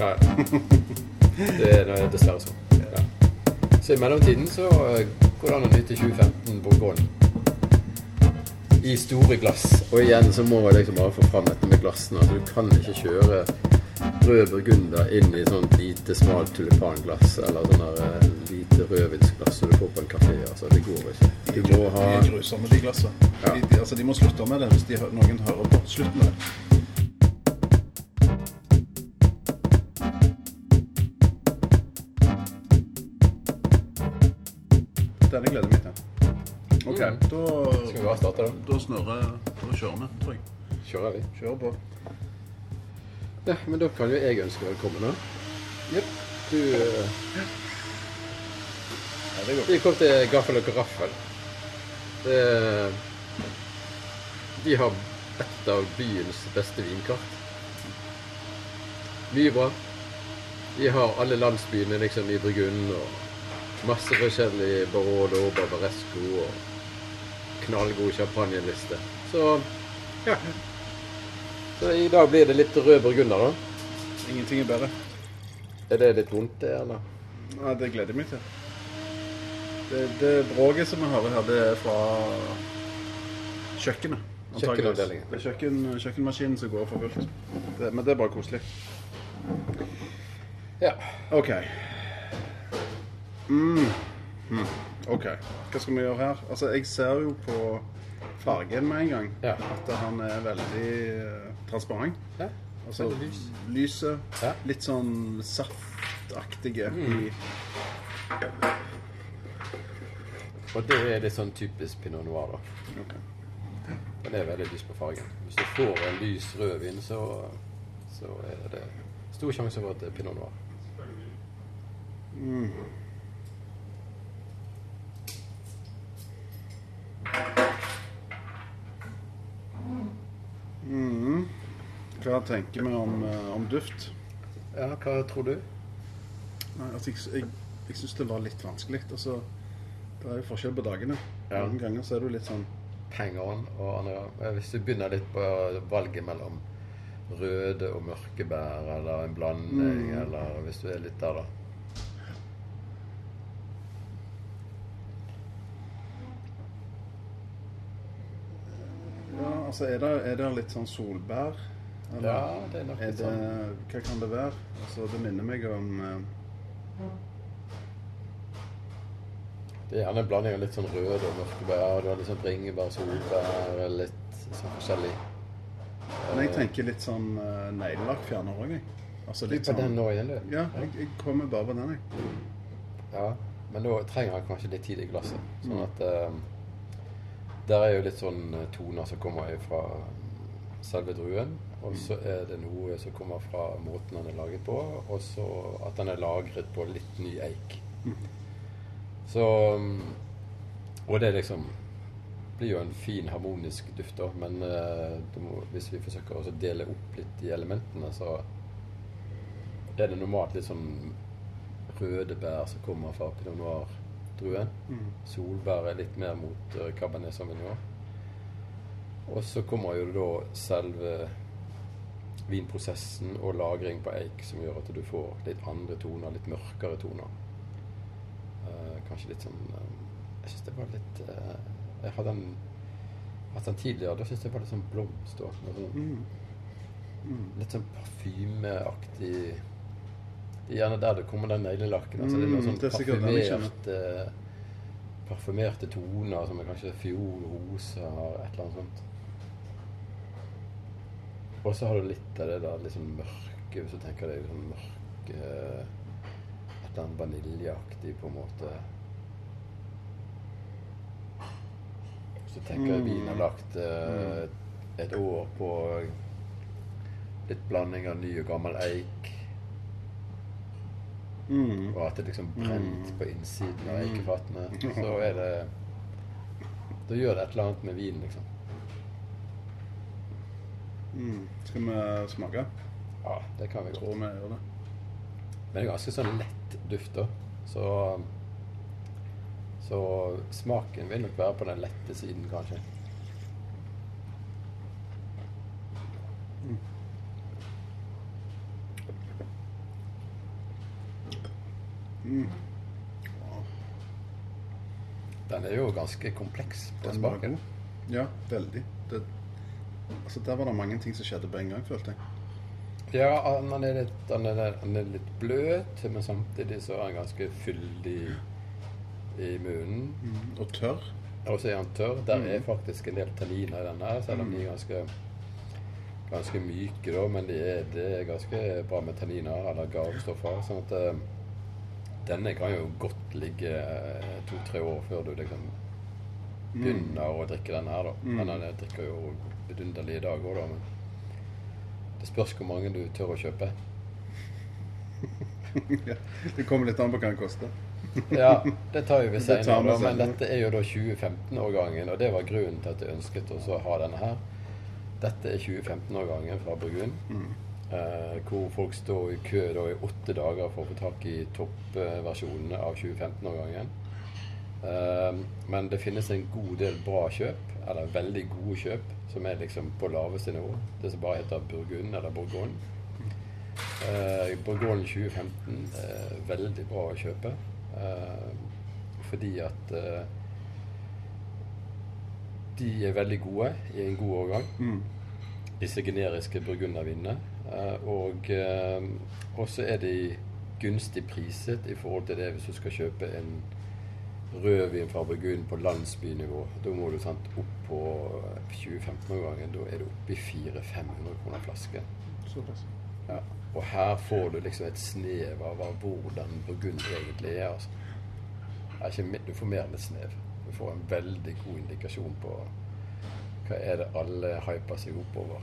Ja. Det er dessverre sånn. Ja. Så i mellomtiden så eh, går det an å nyte 2015 Bourgogne i store glass. Og igjen så må jeg liksom bare få fram dette med glassene. Altså, du kan ikke kjøre rød burgunder inn i sånn lite, smalt tulipanglass eller sånn eh, lite rødvinsglass som du får på en kafé. Altså, det går ikke. Du må ha De er grusomme, de glassene. Ja. De, de, altså, de må slutte med det hvis de, noen hører på. Slutt med det. Denne gleder jeg meg til. OK, Mm. da, Skal vi bare starte, da? da snurrer Da kjører vi, tror jeg. Kjører vi. Kjører på. Ja, men da kan jo jeg ønske velkommen, da. Jepp. Du uh, Ja, det går. Vi kom til Gaffel og Karaffel. Det, de har et av byens beste vinkart. Mye bra. De har alle landsbyene liksom i Burgund og masse forskjellig Barolo, Barbaresco og knallgod champagneliste. Så ja. Så i dag blir det litt rød burgunder, da. Ingenting er bedre. Er det litt vondt, det, eller? Nei, det gleder jeg meg til. Det, det bråket som vi hører her, det er fra kjøkkenet. Kjøkkenavdelingen. Det er kjøkken, kjøkkenmaskinen som går for fullt. Men det er bare koselig. Ja. OK. Mm. Mm. OK. Hva skal vi gjøre her? Altså, jeg ser jo på fargen med en gang Ja. at han er veldig uh, transparent. ja. Altså lys. lyset. Ja. Litt sånn saftaktige i Og det er litt sånn typisk pinot noir, da. Okay. Den er veldig lys på fargen. Hvis du får en lys rødvin, så, så er det stor sjanse for at det er pinot noir. Mm. Hva tenker vi om, eh, om duft? Ja, hva tror du? Nei, altså, jeg, jeg, jeg syns det var litt vanskelig. Altså, det er jo forskjell på dagene. Ja. Noen ganger så er du litt sånn Hang on. Og andre ganger Hvis du begynner litt på valget mellom røde og mørke bær, eller en blanding, Mm. eller hvis du er litt der, da. Ja, altså, er det, er det litt sånn solbær? Eller Ja, det er nok litt sånn. Hva kan det være? Altså, det minner meg om uh... Det er gjerne en blanding av litt sånn rød og mørke bær. Du har litt sånn bringebær, solbær, litt sånn forskjellig. Men jeg tenker litt sånn uh, neglelakkfjerner òg, jeg. Altså, Litt litt på sånn, den nå igjen, du. Ja, jeg, jeg kommer bare på den, jeg. Ja, men da trenger han kanskje litt tid i glasset. Sånn Mm. at eh, Der er jo litt sånn eh, toner som kommer fra selve druen. Og så er det noe som kommer fra måten han er laget på, og så at han er lagret på litt ny eik. Så Og det liksom blir jo en fin harmonisk duft, da. Men eh, må, hvis vi forsøker å dele opp litt de elementene, så er det normalt litt sånn røde bær som kommer fra pinot noir-druen. Solbær er litt mer mot uh, cabernet sauvignon. Og så kommer jo da selve vinprosessen og lagring på eik som gjør at du får litt andre toner, litt mørkere toner. Uh, kanskje litt sånn uh, Jeg syns det var litt uh, Jeg hadde den, hatt den tidligere. Da syns jeg det var litt sånn blomst og mm. Mm. Litt sånn parfymeaktig Det er gjerne der det kommer den neglelakken. Altså, det er noe Mm, sånn parfymert er parfymerte toner som er kanskje fiol, rosa, et eller annet sånt. Og så har du litt av det der sånn mørke, hvis du tenker deg liksom mørke Et eller annet vaniljeaktig, på en måte. Så tenker jeg Mm. vin har lagt eh, et år på litt blanding av ny og gammel eik. Mm. Og at det liksom brent Mm. på innsiden av eikefatene. Så er det Da gjør det et eller annet med vinen, liksom. Mm. Skal vi smake? Ja, det kan vi godt. tror vi gjør det. Men det er ganske sånn lett duft, da. Så Så smaken vil nok være på den lette siden, kanskje. Den er jo ganske kompleks på smaken. Ja, veldig. Det, altså, der var det mange ting som skjedde på en gang, følte jeg. Ja, han er litt, han er, han er litt bløt, men samtidig så er han ganske fyldig i munnen. Og tørr. Og så er han tørr. Der er faktisk en del tanniner i denne, selv om de er ganske, ganske myke, da. Men det er, det er ganske bra med tanniner, eller gavestoffer. Sånn at uh, denne kan jo godt ligge eh, to-tre år før du liksom begynner å drikke denne her, da. Men den drikker jo vidunderlig i dag òg, da. Men det spørs hvor mange du tør å kjøpe. ja. Det kommer litt an på hva den koster. Ja, det tar jo vi senere, men dette er jo da 2015-årgangen, og det var grunnen til at jeg ønsket å ha denne her. Dette er 2015-årgangen fra Burgund, eh, hvor folk står i kø da i åtte dager for å få tak i toppversjonene av 2015-årgangen. Eh, men det finnes en god del bra kjøp, eller veldig gode kjøp, som er liksom på laveste nivå. Det som bare heter Burgund eller Bourgogne. Eh, Bourgogne 2015 er veldig bra å kjøpe. Eh, fordi at eh, de er veldig gode i en god årgang. Mm. Disse generiske burgundervinene. Eh, og eh, også er de gunstig priset i forhold til det hvis du skal kjøpe en rødvin fra Burgund på landsbynivå. Da må du sant, opp på 2015-årgangen. Da er du oppe i 400-500 kroner flasken. Ja. Og her får du liksom et snev av hvordan Burgund egentlig er. Altså. Det er ikke, du får mer enn et snev. Du får en veldig god indikasjon på hva er det alle hyper seg oppover.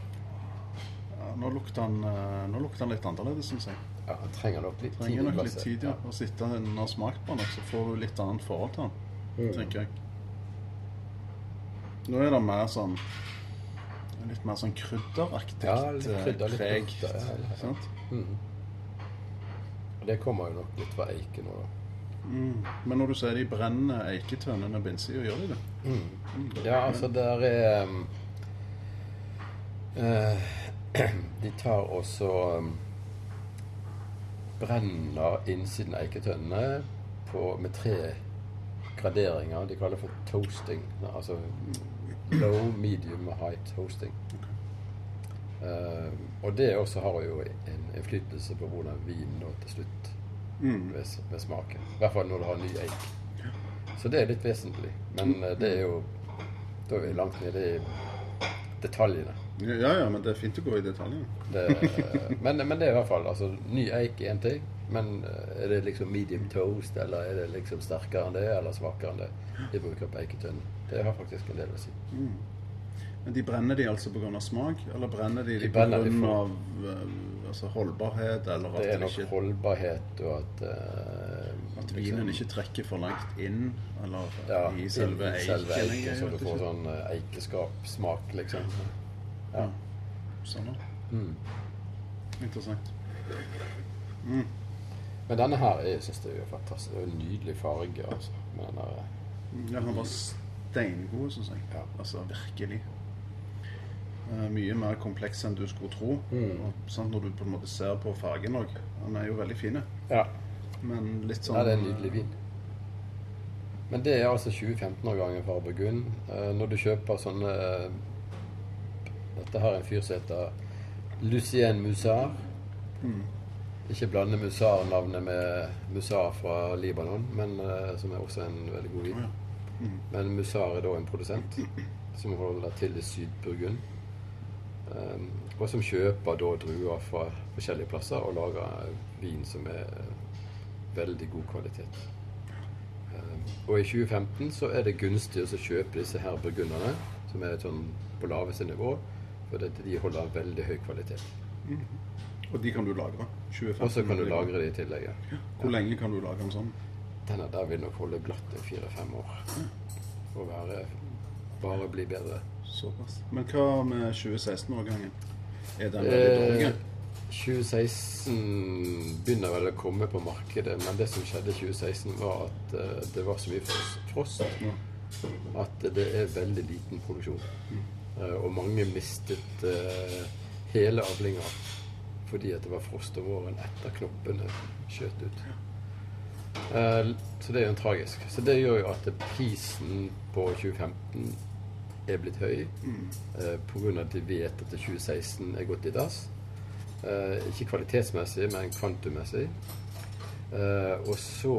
Ja, nå lukter han, eh, nå lukter han litt annerledes, syns jeg. Ja, Han trenger nok litt tid. Trenger nok litt tid, ja. Å sitte og har smakt på den, så får du litt annet forhold til den, Mm. tenker jeg. Nå er det mer sånn Litt mer sånn krydderaktig Ja, litt eh, krydder, litt preg. lukter, ja, ja. Sant? Mm. Det kommer jo nok litt fra eiken da. Mm. Men når du sier de brenner eiketønnene bensin, gjør de det? Mm. Ja, altså der er um, uh, De tar også um, Brenner innsiden av eiketønnene på- med tre graderinger. De kaller det for toasting. Altså low, medium og high toasting. Eh, og det også har jo en innflytelse på hvordan vinen nå til slutt Mm. ved, ved smaken. I hvert fall når du har ny eik. Så det er litt vesentlig. Men uh, det er jo Da er vi langt nede i detaljene. Ja, ja, men det er fint å gå i detaljene. Det, men, men det er i hvert fall altså, Ny eik er én ting. Men eh, er det liksom medium toast, eller er det liksom sterkere enn det, eller svakere enn det? De bruker på eiketønnen. Det har faktisk en del å si. Men de brenner de altså pga. smak, eller brenner de, De de pga. for- altså holdbarhet, eller at, Det er nok ikke, holdbarhet og at uh, at vinen ikke trekker for langt inn, eller ja, i selve i selve eiken. eiken, så du får sånn eikeskapsmak, liksom. Ja. Sånn, ja. Mm. Interessant. Men denne her jeg synes det er fantastisk. Det er en nydelig farge, altså. Med den der, Ja, han var steingod, syns jeg. Ja. Altså virkelig. Eh, mye mer kompleks enn du skulle tro. Mm. Og, sant, når du på en måte ser på fargen òg. Han er jo veldig fin, ja. men litt sånn ja, det er en nydelig vin. Men det er altså 2015-årgangen fra Burgund. Eh, når du kjøper sånne eh, Dette har en fyr som heter Lucien Musar. Mm. Ikke blande Musar-navnet med Musar fra Libanon, men uh, som er også en veldig god vin. Mm. Men Musar er da en produsent som holder til i Syd-Burgund. Um, og som kjøper da druer fra forskjellige plasser og lager vin som er veldig god kvalitet. Um, og i 2015 så er det gunstig å kjøpe disse her burgunderne, som er sånn på laveste nivå, for det, de holder veldig høy kvalitet. Og de kan du lagre. 2015 Og så kan du lagre de i tillegg. ja. Hvor lenge kan du lagre en sånn? Denne der vil nok holde glatt i fire-fem år. Og være, bare bli bedre. Såpass. Men hva med 2016-årgangen? Er den veldig dårlig? Eh, 2016 begynner vel å komme på markedet, men det som skjedde i 2016, var at eh, det var så mye fros- frost at det er veldig liten produksjon. Eh, og mange mistet eh, hele avlinger fordi at det var frost om våren etter knoppene skjøt ut. Eh, så det er jo en tragisk. Så det gjør jo at prisen på 2015 er blitt høy. Mm. Pga. at de vet at 2016 er gått i dass. Ikke kvalitetsmessig, men kvantummessig. Og så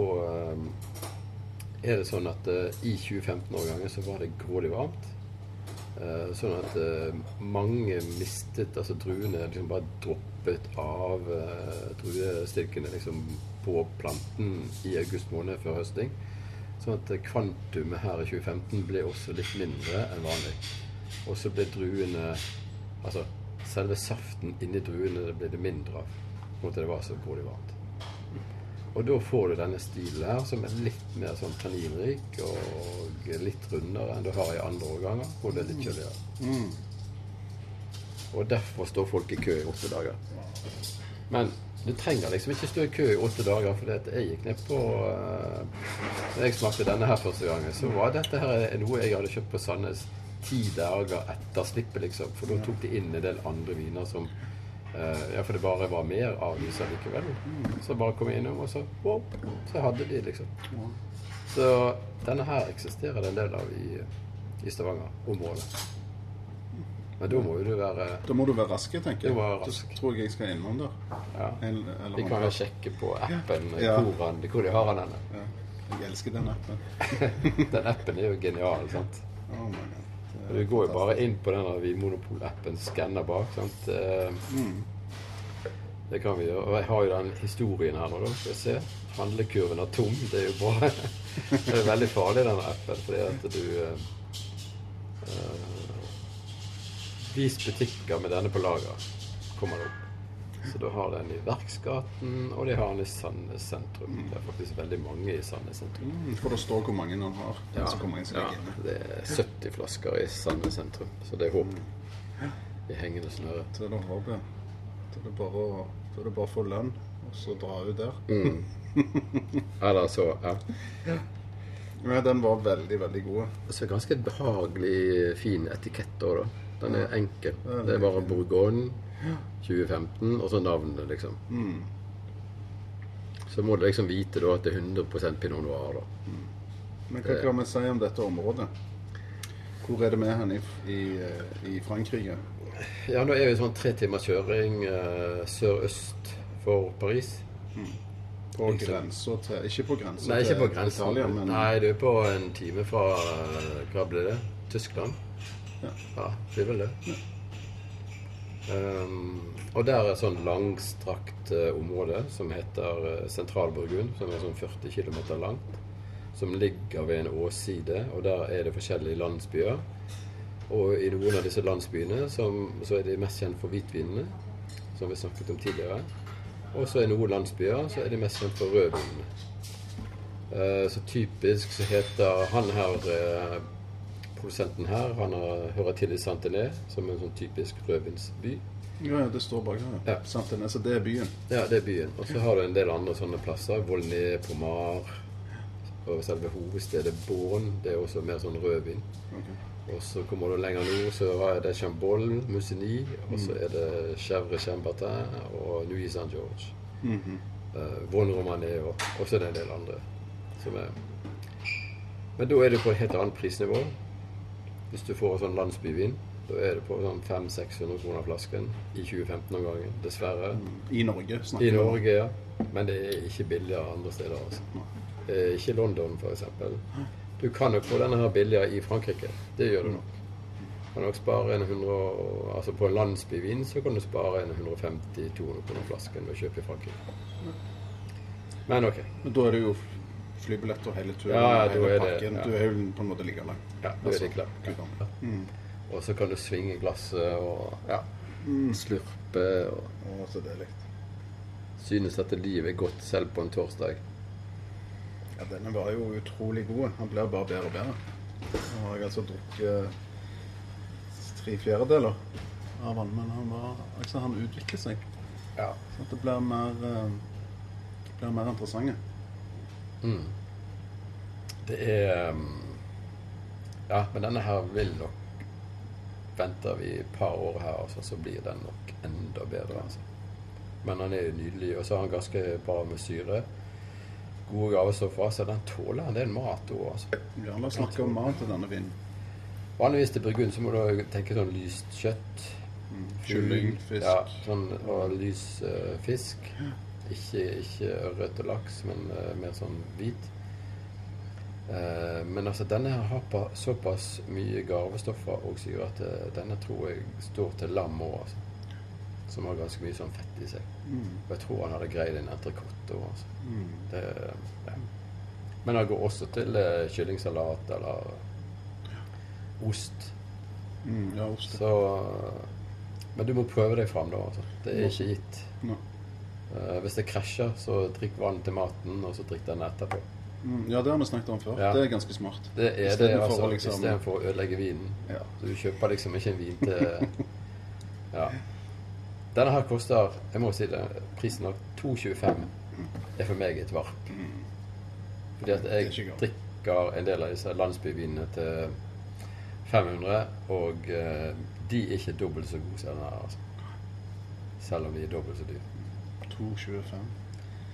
er det sånn at i 2015-årgangen så var det grådig varmt. Eh, sånn at mange mistet Altså druene liksom bare droppet av druestilkene liksom på planten i august måned før høsting. Sånn at kvantumet her i 2015 ble også litt mindre enn vanlig. Og så ble druene Altså selve saften inni druene ble det mindre av. På en måte det var så grådig varmt. Og da får du denne stilen her, som er litt mer sånn tanninrik og litt rundere enn du har i andre årganger, hvor det er litt kjøligere. Mm. Og derfor står folk i kø i åtte dager. Men du trenger liksom ikke stå i kø i åtte dager, for jeg gikk ned på uh, Når jeg smakte denne her første gangen, så var dette her noe jeg hadde kjøpt på Sandnes ti dager etter slippet, liksom. For da tok de inn en del andre viner som Ja, for det bare var mer av disse likevel. Så bare kom jeg innom, og så wow, så hadde de liksom. Så denne her eksisterer det en del av i, i Stavanger-området. Men da må jo du være Da må du være rask, tenker jeg. Rask. Da tror jeg jeg skal innom der. Ja. En, vi kan jo sjekke på appen ja. hvor, hvor, de har den. Ja. Jeg elsker den appen. den appen er jo genial, sant. Oh du går jo bare inn på den Vinmonopol-appen, skanner bak. sant? Eh. Det kan vi gjøre. Og jeg har jo den historien her nå, da. Skal vi se. Handlekurven er tom. Det er jo bra. det er veldig farlig, den appen, fordi at du uh, Vis butikker med denne på lager, kommer det opp. Så da har den i Verksgaten, og de har den i Sandnes sentrum. Det er faktisk veldig mange i Sandnes sentrum. Mm, for det står hvor mange han har? Ja, ja, det er 70 flasker i Sandnes sentrum, så det er håp i hengende snøre. Så det er håp, ja. Da er det bare å, det bare å få lønn, og så dra ut der. Mm. Eller så, ja. ja. Den var veldig, veldig god. Så ganske behagelig fin etikett òg, da. Den er enkel. Det er bare Bourgogne 2015, og så navnet, liksom. Mm. Så må du liksom vite da at det er 100% pinot noir. da. Mm. Men hva kan vi si om dette området? Hvor er det med hen i, i, i, Frankrike? Ja, Nå er vi sånn tre timers kjøring uh, sørøst for Paris. Mm. På grensa til Ikke på grensa til Italia, men Nei, du er på en time fra uh, Hva ble det? Tyskland. Ja, ja det er vel det. Ja. Um, og der er et sånn langstrakt uh, område som heter uh, Sentral-Burgund, som er sånn 40 km langt. Som ligger ved en åsside, og der er det forskjellige landsbyer. Og i noen av disse landsbyene som, så er de mest kjent for hvitvinene, som vi snakket om tidligere. Og så i noen landsbyer så er de mest kjent for rødvinene. Uh, så typisk så heter han her produsenten her han har, hører til i Santelé, som er en sånn typisk rødvinsby. Ja, det står bak her. Ja. Santelé, så det er byen? Ja, det er byen. Og så har du en del andre sånne plasser. Volnay, Pomar og selve hovedstedet Born. Det er også mer sånn rødvin. Okay. Og så kommer du lenger nord, så er det Chambol, Musigny, og så mm. er det Chèvre Chambertin og Nuit Saint-George. Mm -hmm. uh, Von Romané og, også en del andre som er Men da er du på et helt annet prisnivå. Hvis du får sånn landsbyvin, da er det på sånn 500-600 kroner flasken i 2015-omgangen. Dessverre. Mm. I Norge, snakker vi I Norge, ja. Men det er ikke billigere andre steder. altså. Ikke London, f.eks. Du kan nok få denne her billigere i Frankrike. Det gjør du nok. Kan nok spare en 100, altså På en landsbyvin så kan du spare en 150-200 kroner flasken å kjøpe i Frankrike. Men ok. Men da er det jo flybillett og hele turen. Ja, ja, hele pakken. Det, ja. Du er jo på en måte like lang. Ja, da er det klart. Mm. Og så kan du svinge glasset og ja, mm. slurpe. Og, Å, så deilig. Synes at livet er godt selv på en torsdag. Ja, denne var jo utrolig god. Han blir bare bedre og bedre. Nå har jeg altså drukket tre fjerdedeler av han, men han, var, altså, han utvikler seg. Ja. Så det blir mer, det blir mer interessant. Mm. Det er um, Ja, men denne her vil nok Venter vi et par år her, altså, så blir den nok enda bedre. Altså. Men han er jo nydelig, og så har han ganske bra med syre. gode gavestoffer, så den tåler en del mat òg. Altså. Ja, la oss snakke om mat til denne vinen. Vanligvis til burgund så må du tenke sånn lyst kjøtt. Mm. Kylling, fisk. Ja, sånn, og lys uh, fisk. Ikke, ikke ørret og laks, men uh, mer sånn hvit. Uh, men altså, denne her har pa, såpass mye garvestoffer og syre at eh, denne tror jeg står til lam òg, altså. Som har ganske mye sånn fett i seg. Mm. Og jeg tror han hadde greid en entrecôte òg, altså. Mm. Det, ja. Men det går også til uh, kyllingsalat eller ost. Mm. Ja, ost. Så Men du må prøve deg fram, da. Altså. Det er ikke gitt. Nei. Eh, hvis det krasjer, så drikk vann til maten, og så drikk den etterpå. Mm. Ja, det har vi snakket om før. Ja. Det er ganske smart. Det er det, Istedenfor altså, å liksom- istedenfor å ødelegge vinen. Ja. Så du kjøper liksom ikke en vin til Ja. Denne her koster, jeg må si det, prisen av 2,25 er for meg et varp. Fordi at jeg drikker en del av disse landsbyvinene til 500, og uh, de er ikke dobbelt så gode som denne her, altså. Selv om de er dobbelt så dyre. 2,25.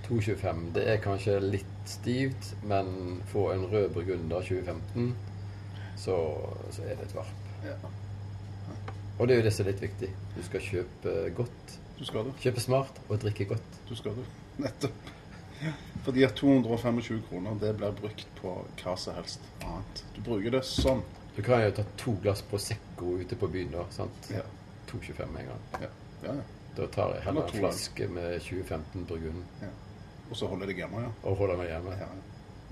2,25. Det er kanskje litt stivt, men for en rød burgunder 2015, så, så er det et varp. Ja. Og det er jo det som er litt viktig. Du skal kjøpe godt, Du skal kjøpe smart og drikke godt. Du skal det. Nettopp. Fordi at 225 kroner, det blir brukt på hva som helst annet. Du bruker det sånn. Du kan jo ta to glass Prosecco ute på byen, da. sant? Ja. 2,25 med en gang. Ja. ja, ja. Da tar jeg heller en flaske med 2015 Burgund ja. Og så holder jeg deg hjemme, ja. og holder meg hjemme ja.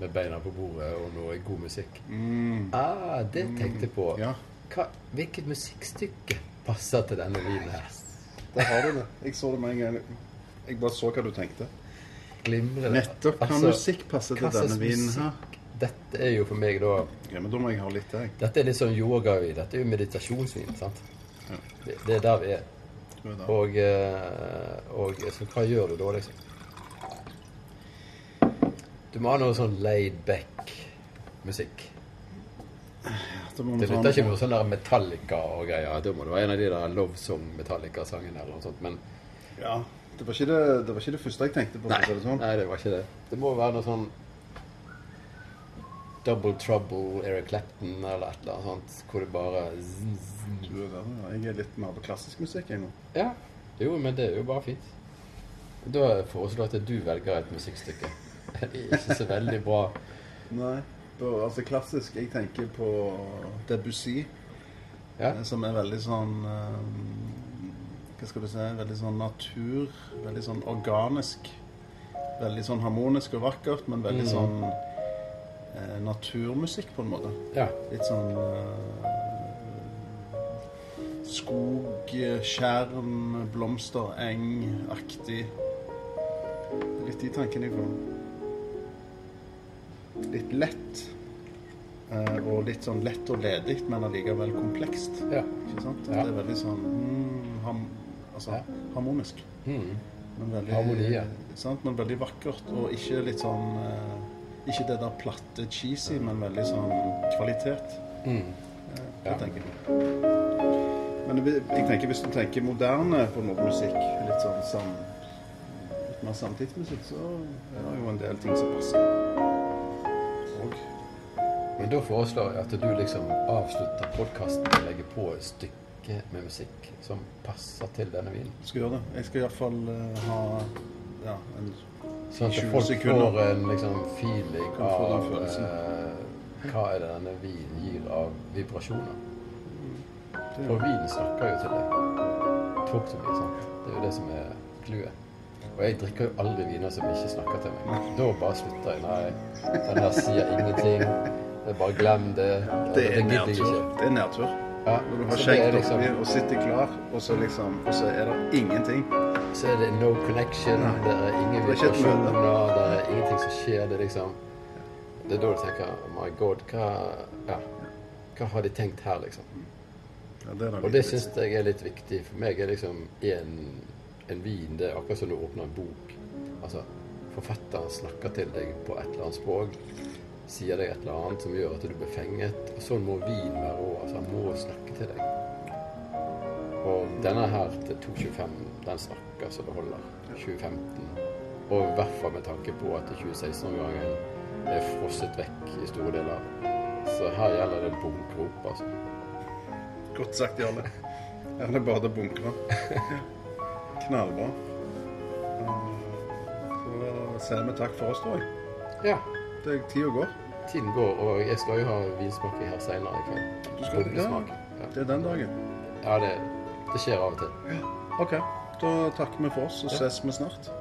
med beina på bordet og noe god musikk. Mm. Ah, det tenkte jeg på. Ja, Hva, hvilket musikkstykke passer til denne vinen her? der har du det. Jeg så det med en gang. Jeg bare så hva du tenkte. Glimrende. Nettopp. Hva Altså, musikk passer til denne vinen her? Dette er jo for meg da Ja, men da må jeg ha litt jeg. Dette er litt sånn yogavin. Dette er jo meditasjonsvin. sant? Ja. Det, det er der vi er. Og, eh, og så hva gjør du da, liksom? Du må ha noe sånn laid back musikk. Da må vi Det lytter ikke med sånn der Metallica og greier. Da må det være en av de der Love Song Metallica-sangene eller noe sånt. Men Ja. Det var, det, det var ikke det første jeg tenkte på. nei, det sånn. nei, det var ikke det. Det må være noe sånn Double Trouble, Eric Clapton eller et eller annet sånt. Hvor det bare. Du er der, ja. Jeg er litt mer på klassisk musikk, jeg nå. Ja. Jo, men det er jo bare fint. Da foreslår jeg at du velger et musikkstykke. Det er ikke så veldig bra. Nei. Da, altså klassisk Jeg tenker på Debussy, Ja. eh, som er veldig sånn eh, Hva skal du si Veldig sånn natur. Veldig sånn organisk. Veldig sånn harmonisk og vakkert, men veldig Mm. sånn eh, naturmusikk, på en måte. ja. Litt sånn eh, skog, skjerm, blomster, eng-aktig. Litt de tankene jeg får. Litt lett. eh, og litt sånn lett og ledig, men allikevel komplekst. ja. Ikke sant? Ja. Det er veldig sånn mm, ham, altså, harmonisk. Mm. Men veldig, Harmoni, ja. sant? Men veldig vakkert, og ikke litt sånn eh, Ikke det der platte cheesy, men veldig sånn kvalitet. Mm. Det Ja. Men jeg, jeg tenker hvis du tenker moderne på noe musikk, litt sånn sam, litt mer samtidsmusikk, så er det jo en del ting som passer. Og Men da foreslår jeg at du liksom avslutter podkasten og legger på et stykke med musikk som passer til denne vinen. jeg skal gjøre det. Jeg skal iallfall uh, ha ja, en Sånn at folk sekunder. får en liksom feeling av eh, hva er det denne vinen gir av vibrasjoner. For vinen snakker jo til deg. Talk to me, sant. Det er jo det som er clouet. Og jeg drikker jo aldri viner som ikke snakker til meg. Da bare slutter jeg. Nei, den her sier ingenting. Det bare glem det. det er nedtur. Det er nedtur. Ja, Når du har skjenkt liksom- oppi og sitter klar, og så liksom Og så er det ingenting. Så er det no connection, Nei. det er ingen er vibrasjoner, det er ingenting som skjer. Det liksom Det er da du tenker Oh my god, hva Ja. Hva har de tenkt her, liksom? Ja, det Og det syns jeg er litt viktig. For meg er liksom en, en vin Det er akkurat som du åpner en bok. Altså, forfatteren snakker til deg på et eller annet språk. Sier deg et eller annet som gjør at du blir fenget. Og sånn må vin være òg. Altså, han må snakke til deg. Og denne her til 2,25, den snakker så det holder. 2015. Og i hvert fall med tanke på at 2016-årgangen er frosset vekk i store deler. Så her gjelder det opp, altså. Godt sagt, Jarle. Er det bare bunkre. Knallbra. Så sier vi takk for oss, tror jeg. Ja. Det Tida går. Tiden går, og jeg skal jo ha vinsmaking her senere i kveld. Du skal- Boblesmak. Ja, Det er den dagen. ja det, det skjer av og til. OK. Da takker vi for oss, og ses vi snart.